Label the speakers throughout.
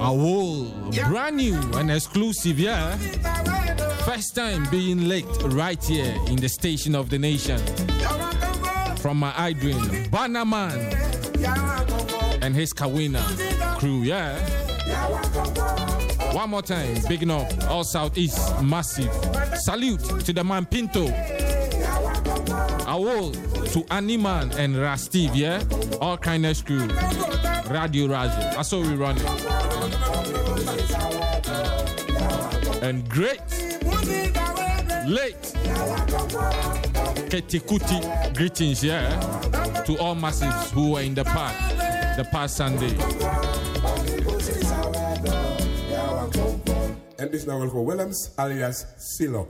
Speaker 1: Awol, brand new and exclusive, yeah. First time being late right here in the station of the nation. From my Idrin, Banaman, and his Kawina crew, yeah. One more time, big enough, all Southeast, massive. Salute to the man Pinto. Awol to Animan and Rastiv, yeah. All kindness crew. Radio Razzle. That's how we run it. And great, late, Keti Koti greetings, yeah, to all massives who were in the park the past Sunday.
Speaker 2: En dit is nou wel voor Willems alias Silo.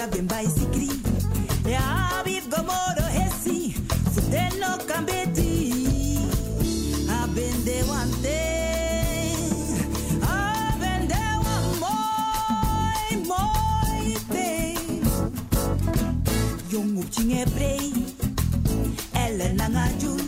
Speaker 3: Derep sata ben baisikri. Ya bif gomoro hesi, fudeno kambeti. Abende wante, abende wan moi, moi te. Prei Ellen nanga jul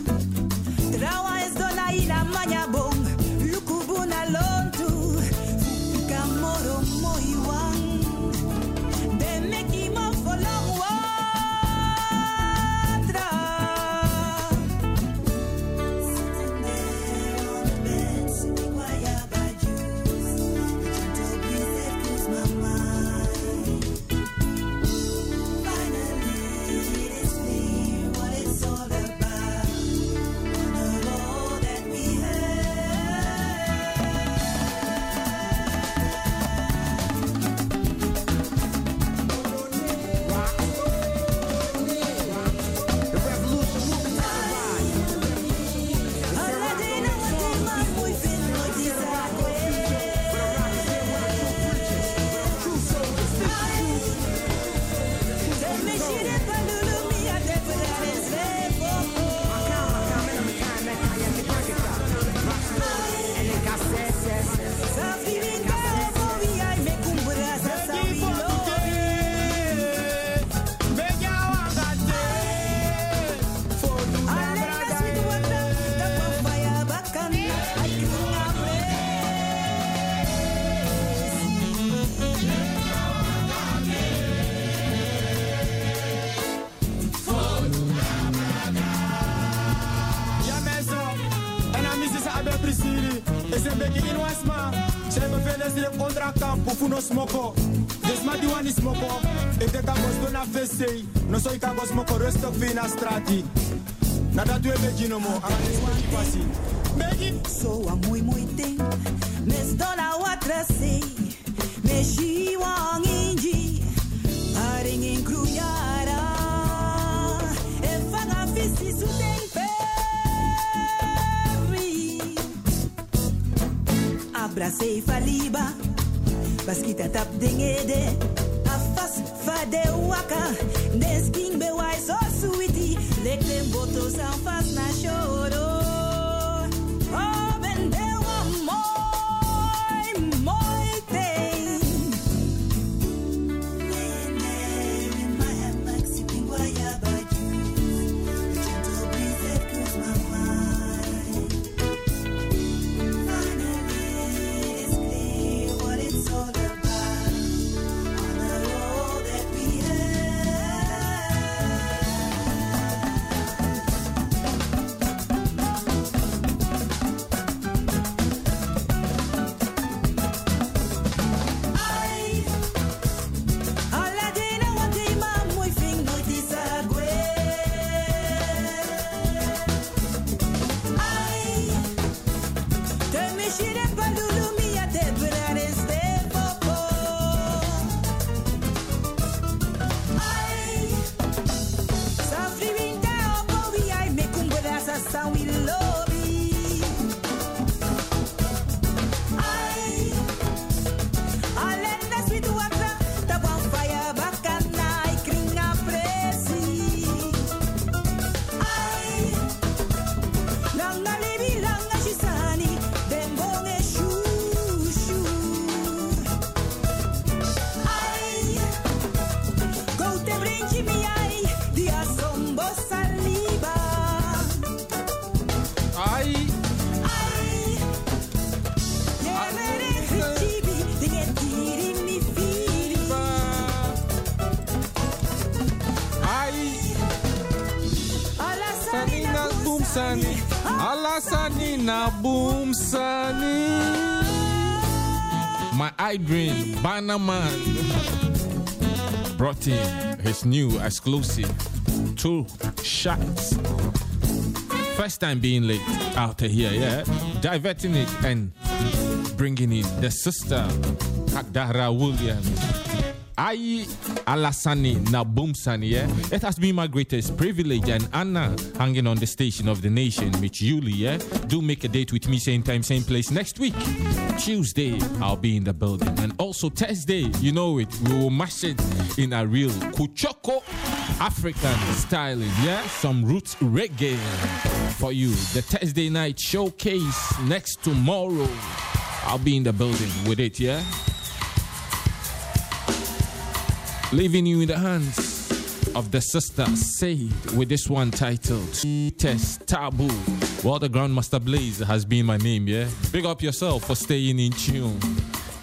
Speaker 4: veel eens op onder no so ik kan smoko rustig vina strati. Na dat we beetje no mo. Is wat passie. Begi.
Speaker 3: So a muy muy ting Mes dona watra say Me wang in E Abracei faliba Baskita tap dingede Afas fade waka. Nesking be wai so sweetie. Lek dem boto san fas na choro Oh, My
Speaker 1: Idrin Bannerman brought in his new exclusive two shots. First time being late out here, yeah. Diverting it and bringing in the sister, Kakdara Williams. Ayi Alasani Nabumsani, yeah. It has been my greatest privilege and honor hanging on the station of the nation with Yuli, yeah. Do make a date with me, same time, same place next week. Tuesday, I'll be in the building. And also Thursday, you know it, we will mash it in a real Kuchoko African styling, yeah. Some roots reggae for you. The Thursday night showcase next tomorrow. I'll be in the building with it, yeah. Leaving you in the hands of the sister Said with this one titled Test Taboo. Well, the Grandmaster Blaze has been my name, yeah? Big up yourself for staying in tune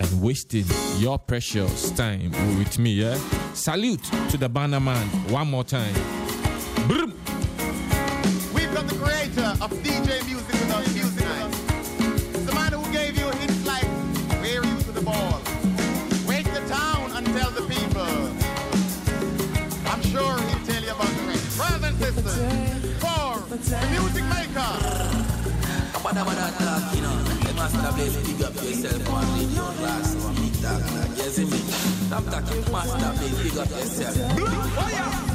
Speaker 1: and wasting your precious time with me, yeah? Salute to the banner man one more time.
Speaker 5: We've got the creator of DJ music
Speaker 6: Bada talk, you know. The master blaze, big up yourself on radio class or big talk like, me? Stop talking, master blaze, big up yourself.
Speaker 3: Oh,
Speaker 7: we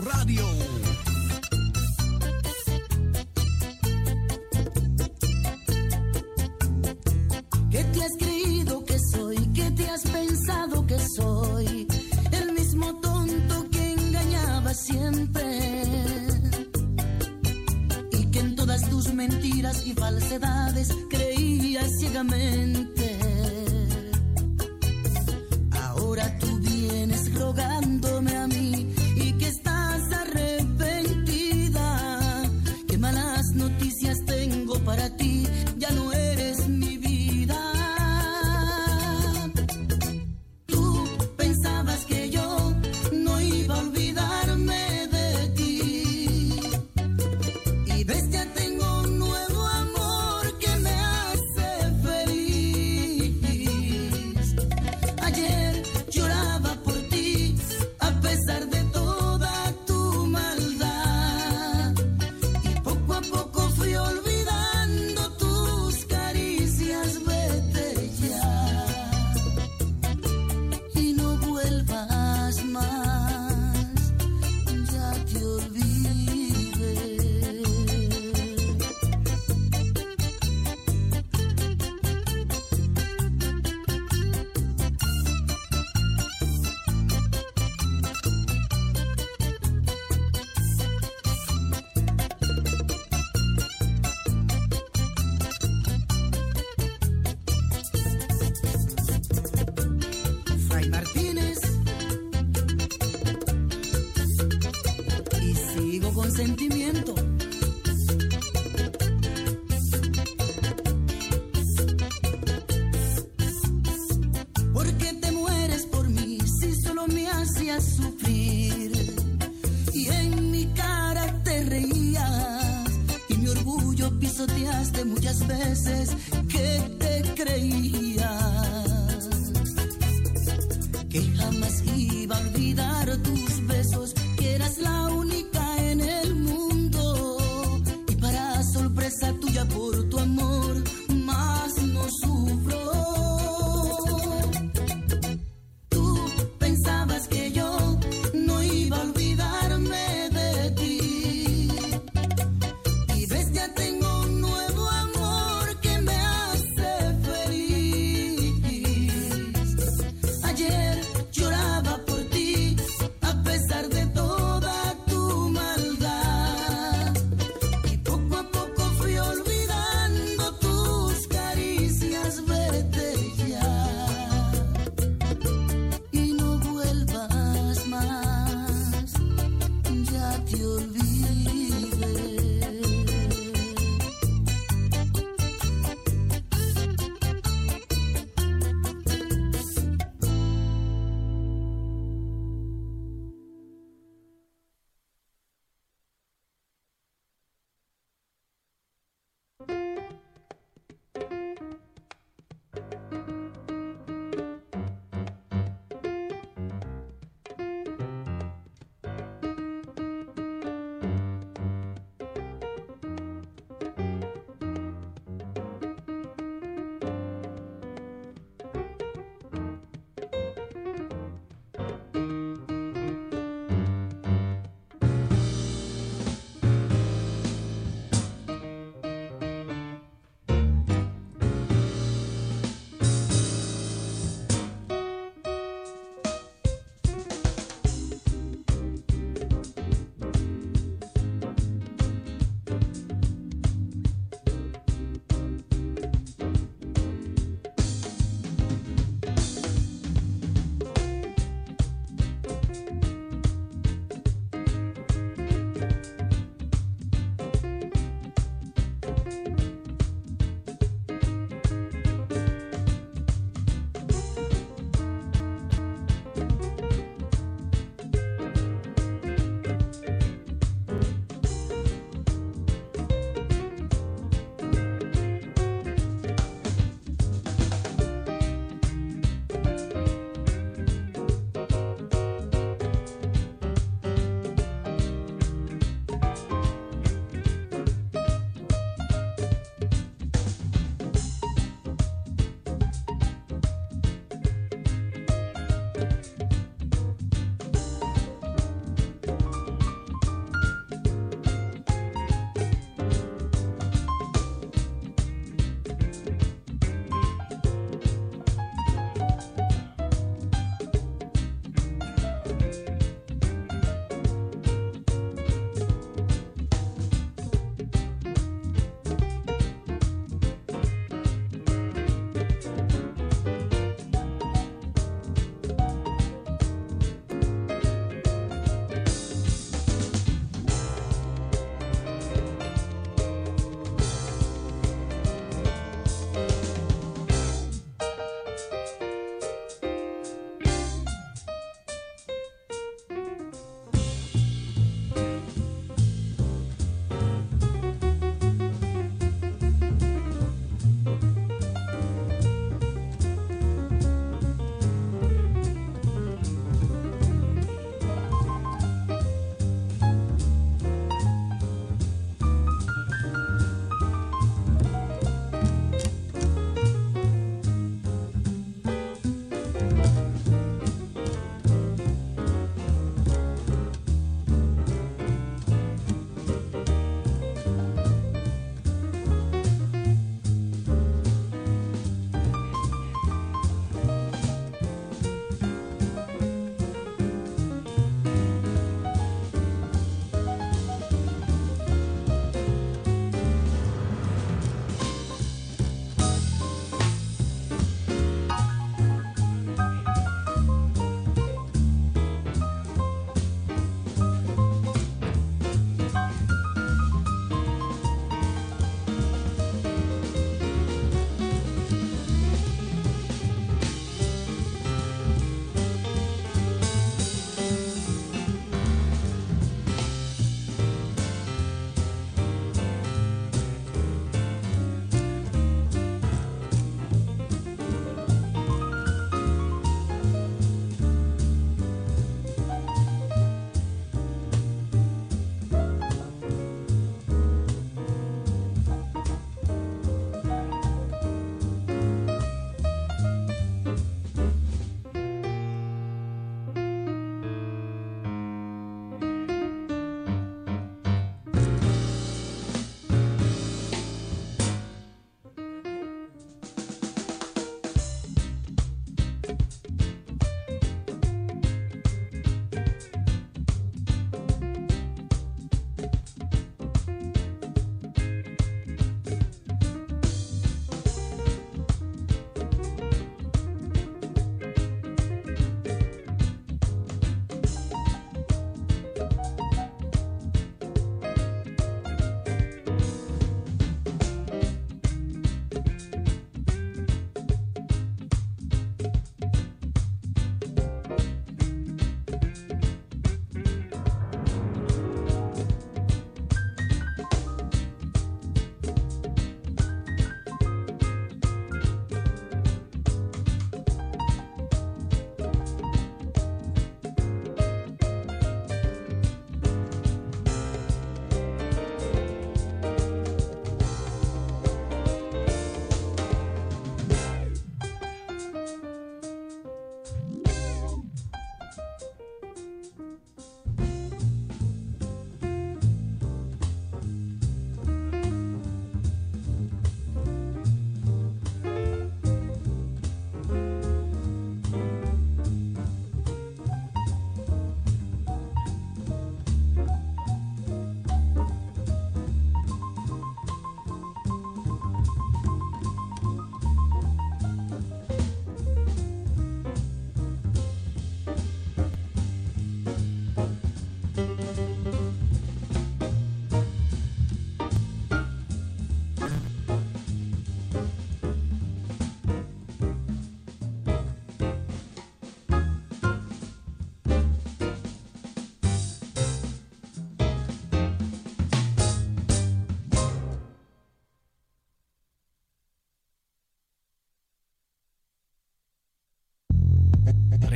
Speaker 7: Radio.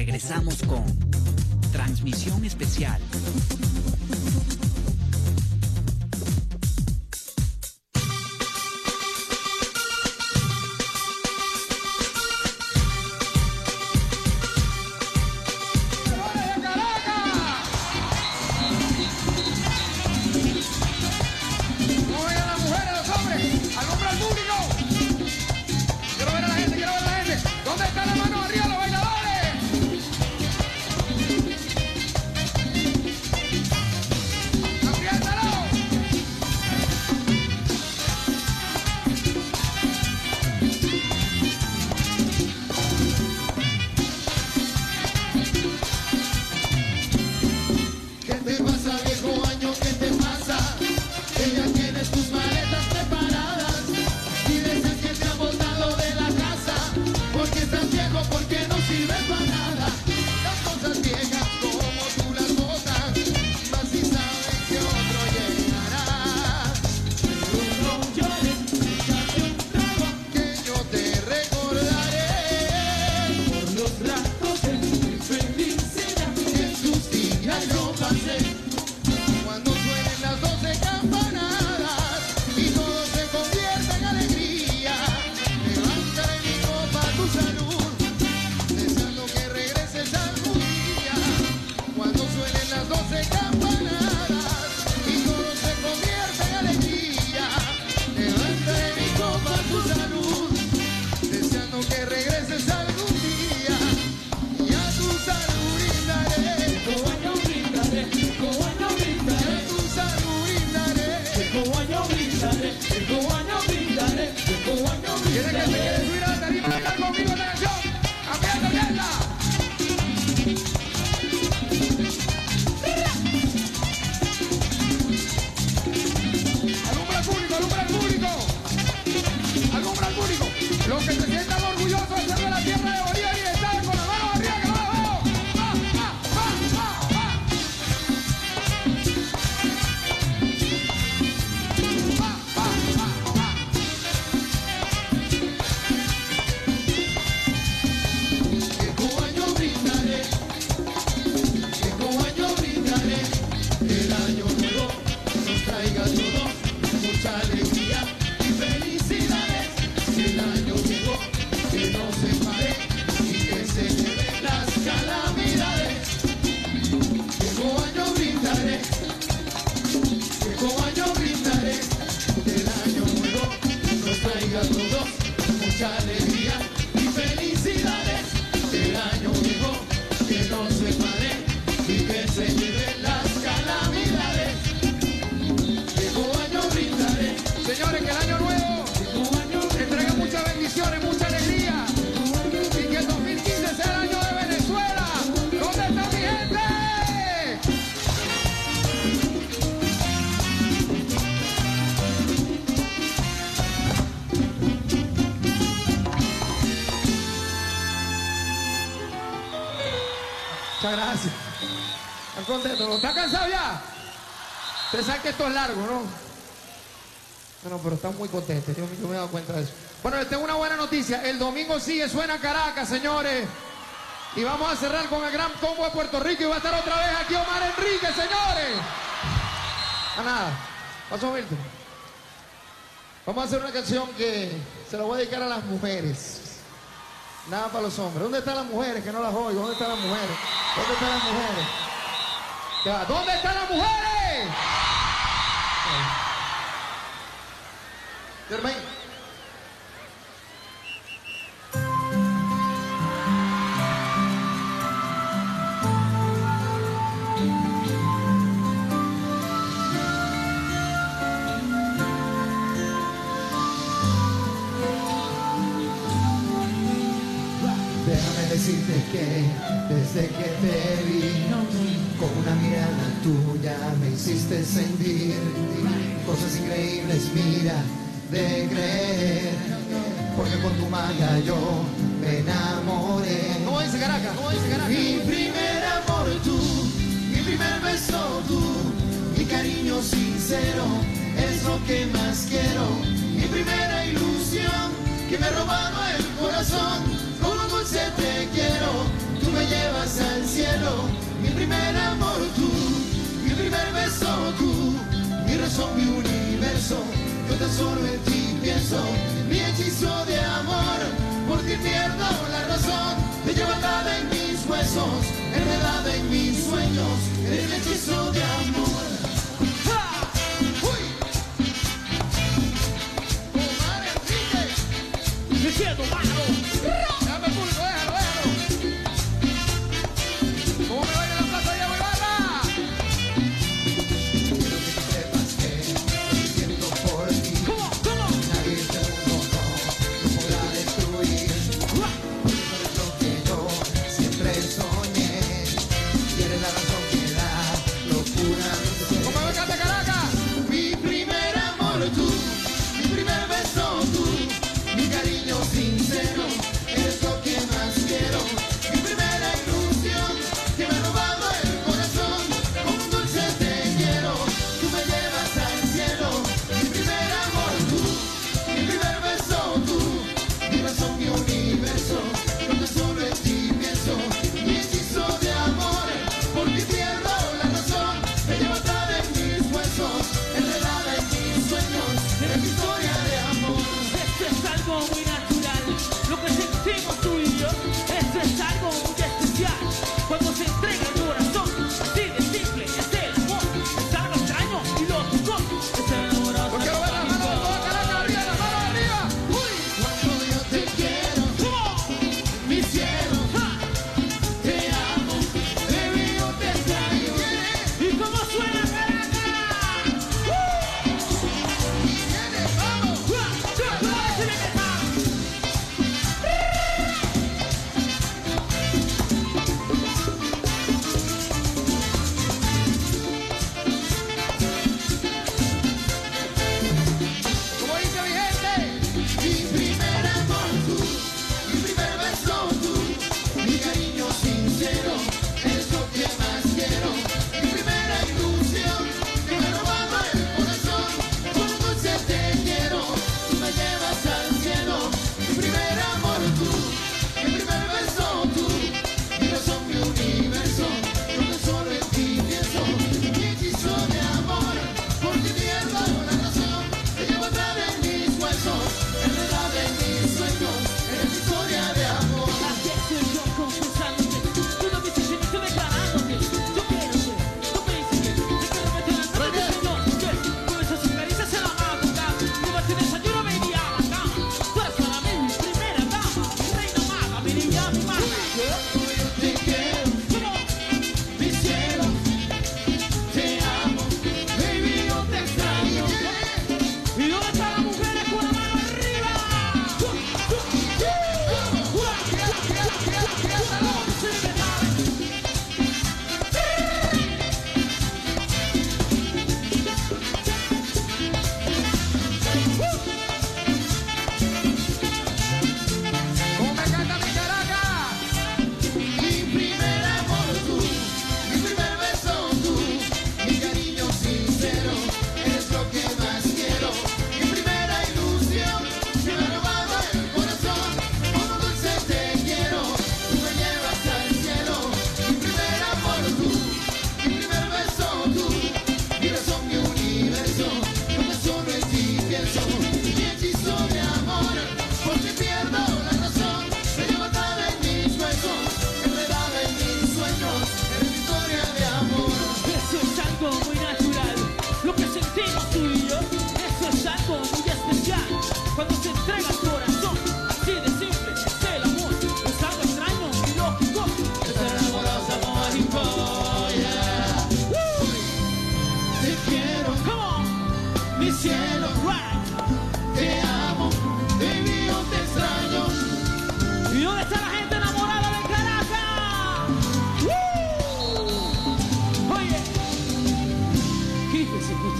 Speaker 8: Regresamos con transmisión especial.
Speaker 9: Muchas gracias. ¿Están contentos? ¿No ¿Están cansados ya? Ustedes saben que esto es largo, ¿no? Bueno, pero están muy contentos. Yo, yo me he dado cuenta de eso. Bueno, les tengo una buena noticia. El domingo sigue Suena Caracas, señores. Y vamos a cerrar con el gran combo de Puerto Rico. Y va a estar otra vez aquí Omar Enrique, señores. A nada. Pasó Milton. Vamos a hacer una canción que se la voy a dedicar a las mujeres. Nada para los hombres. ¿Dónde están las mujeres? Que no las oigo. ¿Dónde están las mujeres? ¿Dónde están las mujeres? ¿Dónde están las mujeres? Germain.
Speaker 10: Desde que te vi con una mirada tuya me hiciste sentir cosas increíbles, mira, de creer. Porque con tu magia yo me enamoré.
Speaker 9: ¿Cómo dice Caracas? ¿Cómo dice Caracas?
Speaker 10: Mi primer amor tú, mi primer beso tú, mi cariño sincero es lo que más quiero. Mi primera ilusión que me robaron el corazón, son mi universo, yo tan solo en ti pienso, mi hechizo de amor, por ti pierdo la razón, te llevo atada en mis huesos, enredada en mis sueños, en el hechizo de amor.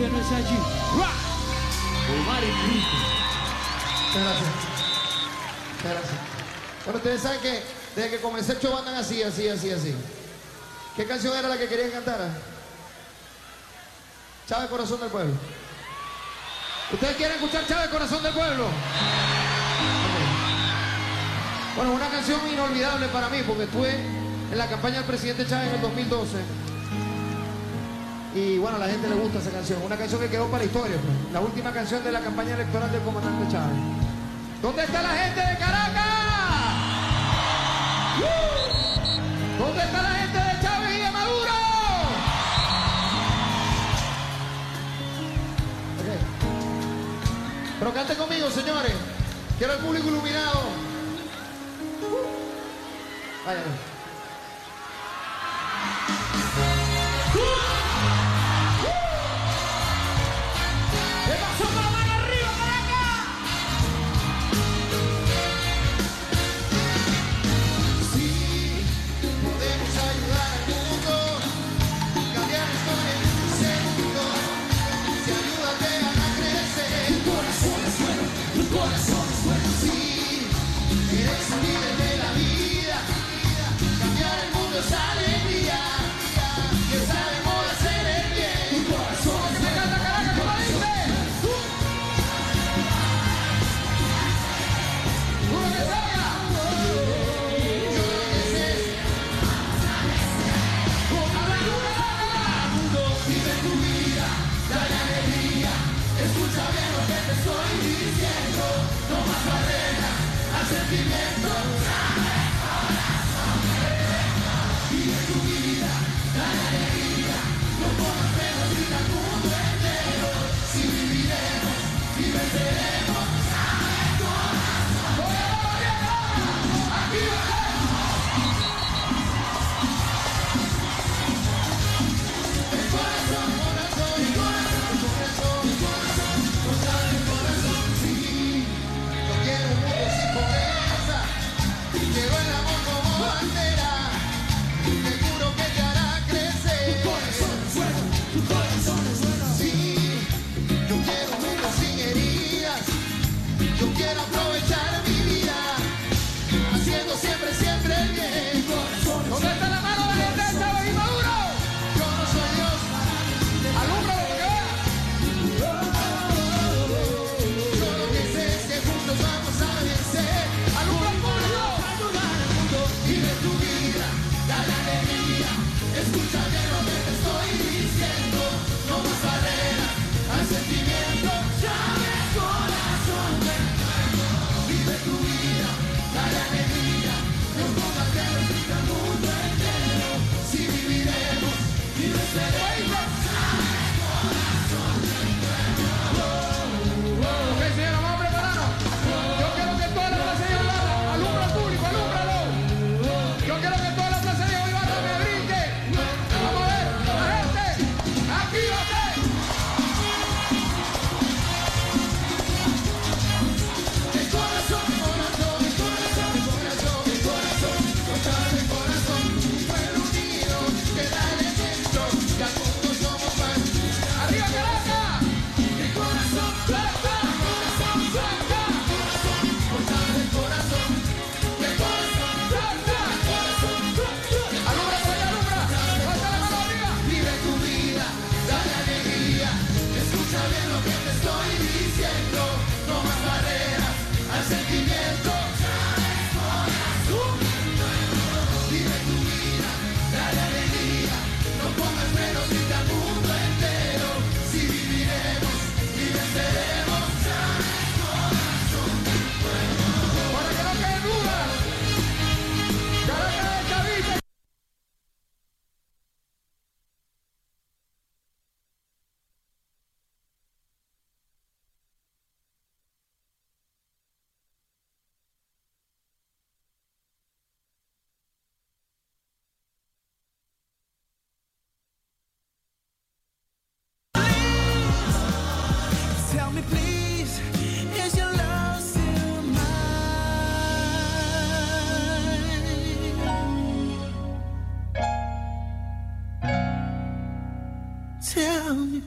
Speaker 9: você no jardim. Omar
Speaker 11: y Gracias. Gracias. Bueno, ustedes saben que desde que comencé el show andan así, así, así, así. ¿Qué canción era la que querían cantar? Chávez Corazón del Pueblo.
Speaker 9: ¿Ustedes quieren escuchar Chávez Corazón del Pueblo?
Speaker 11: Bueno, una canción inolvidable para mí porque estuve
Speaker 9: en la campaña del presidente Chávez en el 2012. Y bueno, a la gente le gusta esa canción. Una canción que quedó para la historia, pues. La última canción de la campaña electoral del comandante Chávez. ¿Dónde está la gente de Caracas? ¿Dónde está la gente de Chávez y de Maduro? Okay. Pero cante conmigo, señores. Quiero el público iluminado.
Speaker 10: Váyame. Jerusalem.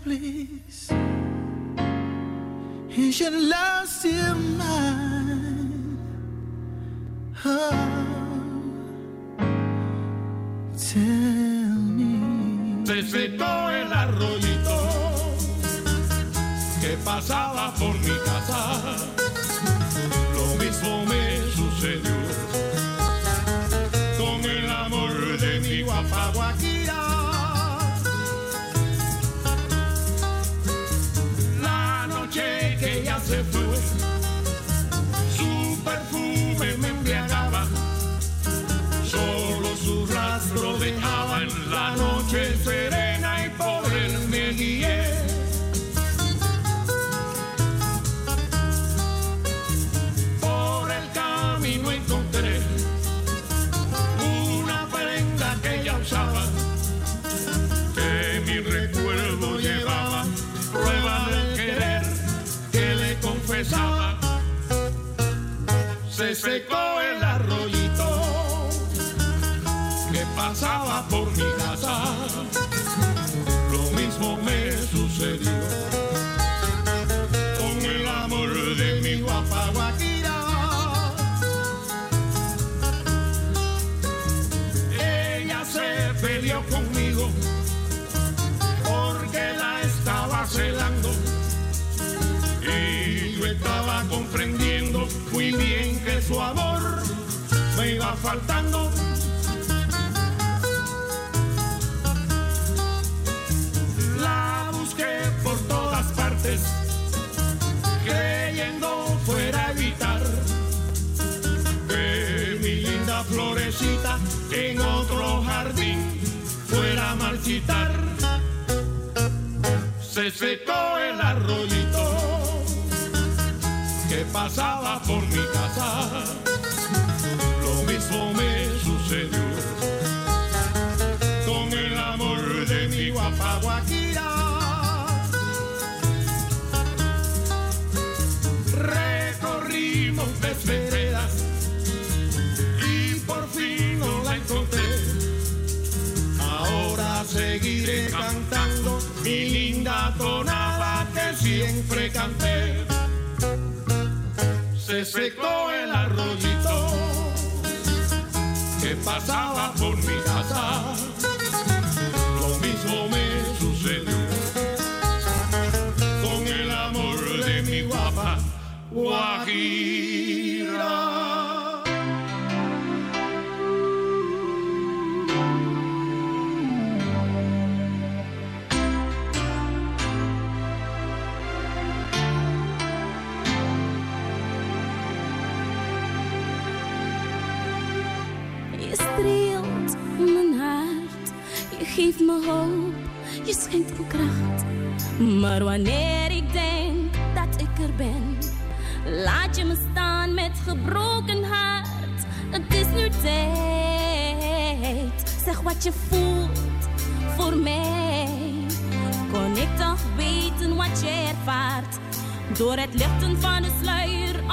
Speaker 10: place. Is your love still mine? Oh, ah, tell me.
Speaker 12: Se secó el arroyito que pasaba por mi casa. Lo mismo me su amor me iba faltando. La busqué por todas partes, creyendo fuera evitar que mi linda florecita en otro jardín fuera a marchitar. Se secó el arroyito pasaba por mi casa. Lo mismo me sucedió con el amor de mi guapa Guajira. Recorrimos desveredas y por fin no la encontré. Ahora seguiré cantando mi linda tonada que siempre canté. Se el arroyito que pasaba por mi casa. Lo mismo me sucedió con el amor de mi guapa Guajira.
Speaker 13: Maar wanneer ik denk dat ik er ben, laat je me staan met gebroken hart. Het is nu tijd, zeg wat je voelt voor mij. Kon ik toch weten wat je ervaart, door het lichten van de sluier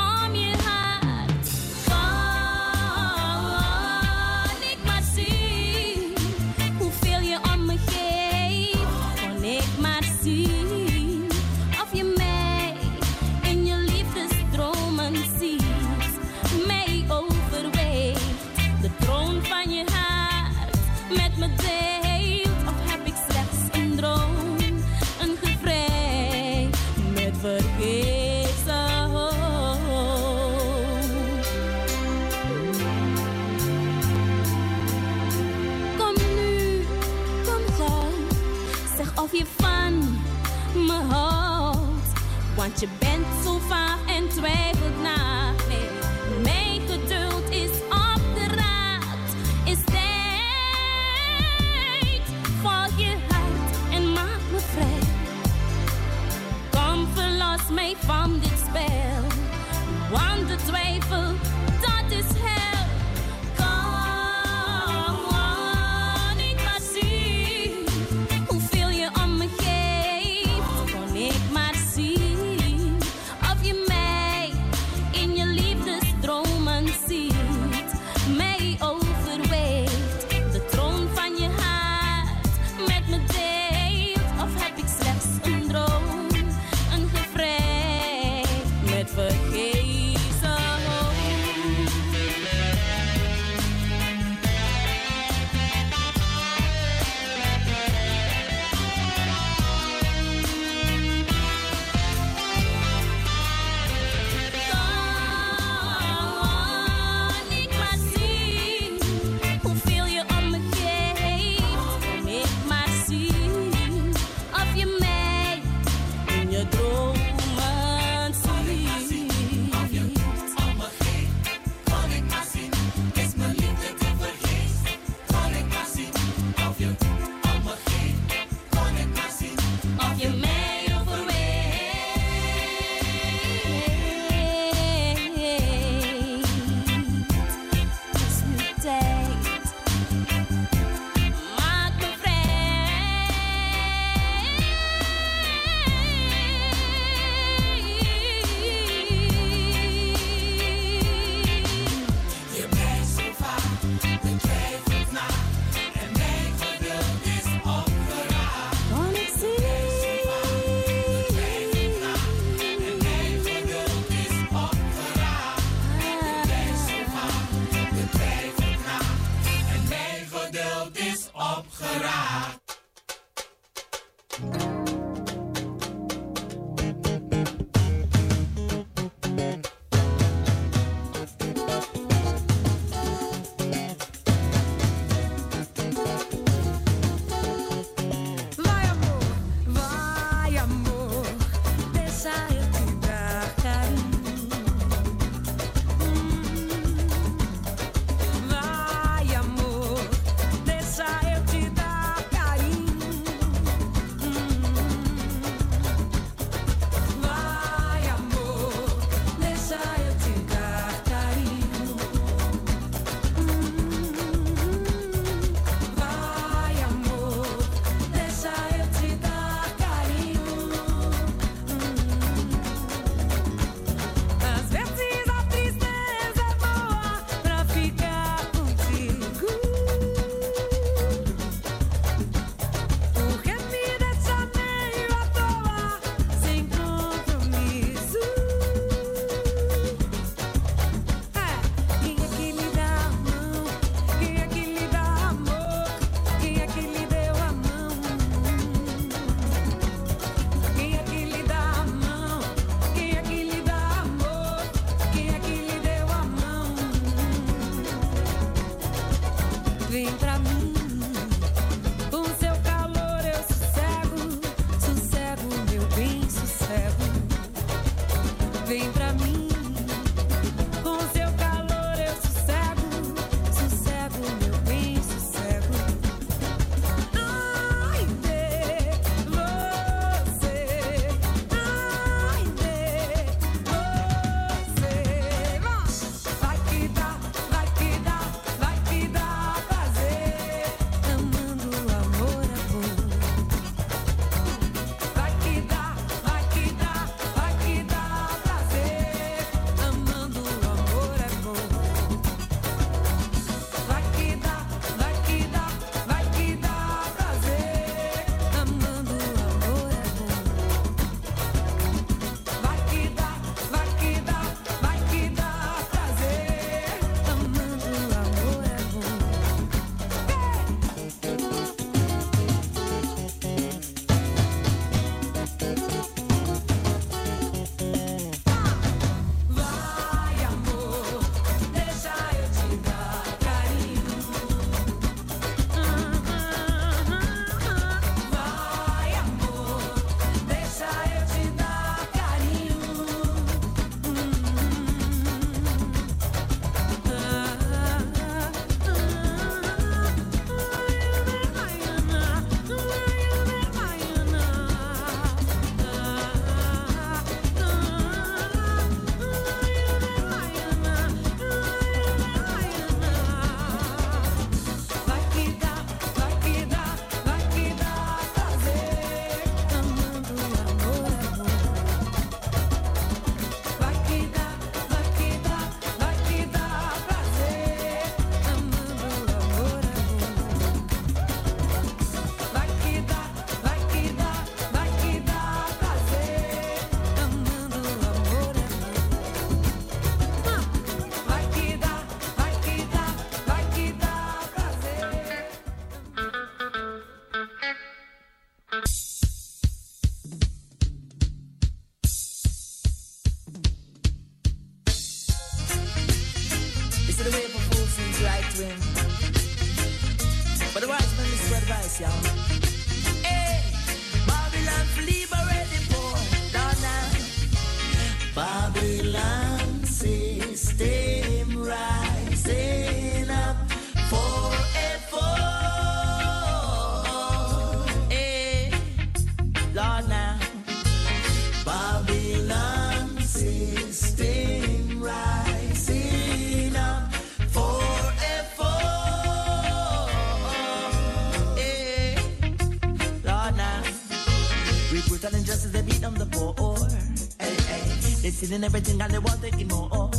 Speaker 14: Stealing everything and they want taking more.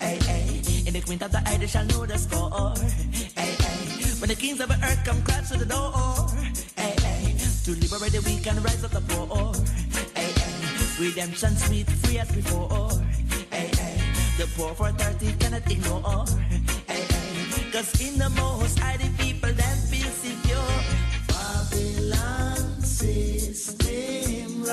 Speaker 14: Hey, hey. In the queen of the they shall know the score. Hey, hey. When the kings of the earth come crash to the door. Hey, hey. To liberate the weak and rise up the poor. Hey, hey. Redemption sweet, free as before. Hey, hey. The poor for 30 cannot ignore. Hey, hey. Cause in the most high, the people then feel secure. Babylon system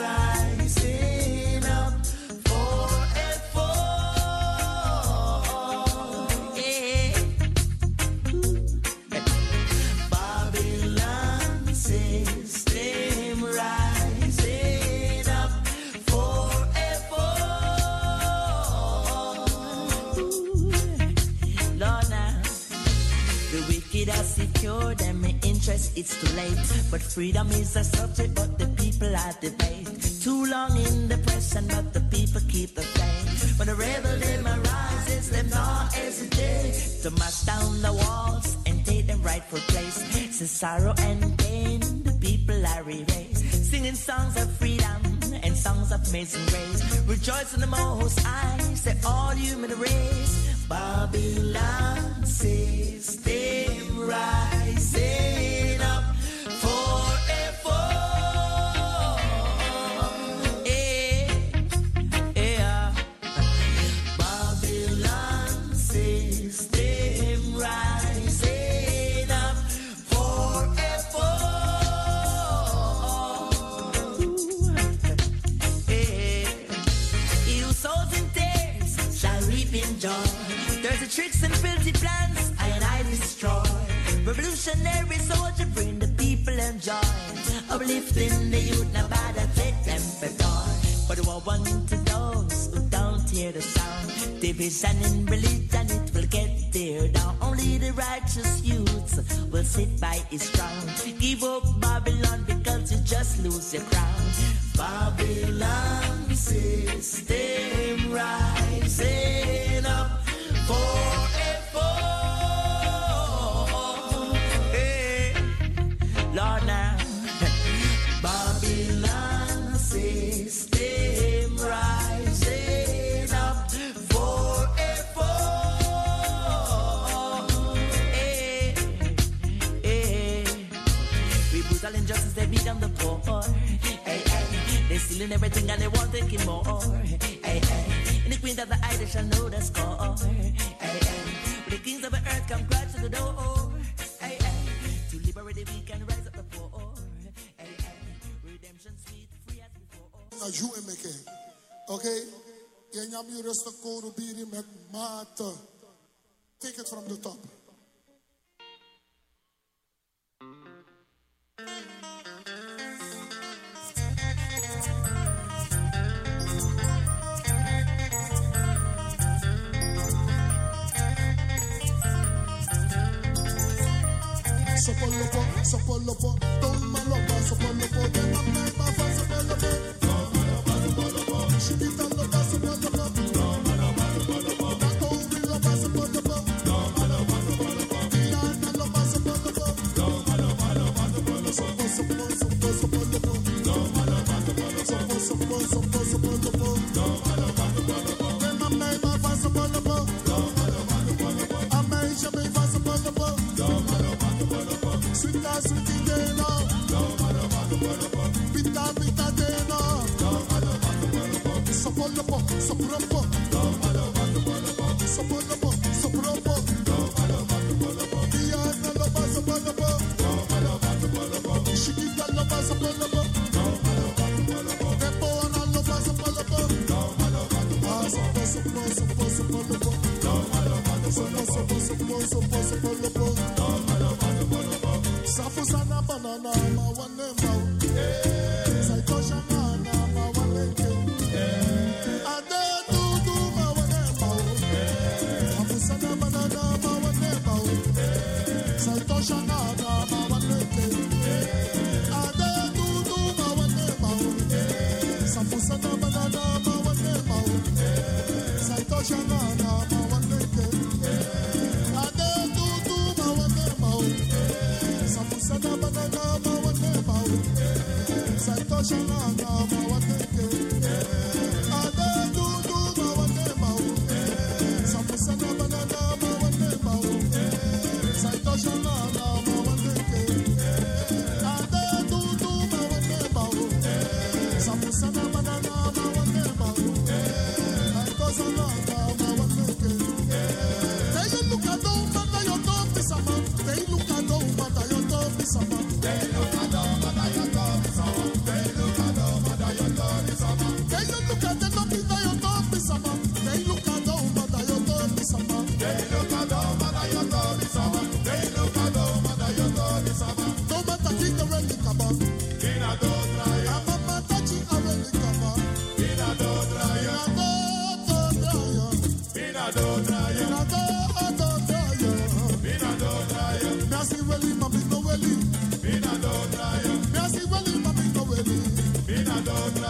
Speaker 14: it's too late. But freedom is a subject, but the people are debate. Too long in depression, but the people keep the faith. When the rebel them arises, them not hesitate to mash down the walls and take them rightful place. Since sorrow and pain, the people are erased. Singing songs of freedom and songs of amazing grace. Rejoice in the most high, say all human race. Babylon system rising up Revolutionary soldier, bring the people and joy. Uplifting the youth, now bad at them for joy. But what one to those who don't hear the sound. Division in religion, it will get there down. Only the righteous youths will sit by his throne. Give up Babylon because you just lose your crown. Babylon system They stealing everything and they want taking more. Hey, hey. In the queen of the eye, shall know the score. Hey, hey. When the kings of the earth come crash to the door. Hey, hey. To liberate the weak and rise up the. Hey, hey. Redemption sweet, free as before.
Speaker 15: na ju emeke. Okay? Yen you rest koru biri met mate. Take it from the top. Sopolopo, sopolopo, don malopa, sopolopo, la mema fa sopolopo. Shibita lopa, sopolopo. Pita pita dena. Sopolopo, sopropo.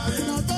Speaker 15: Hallelujah.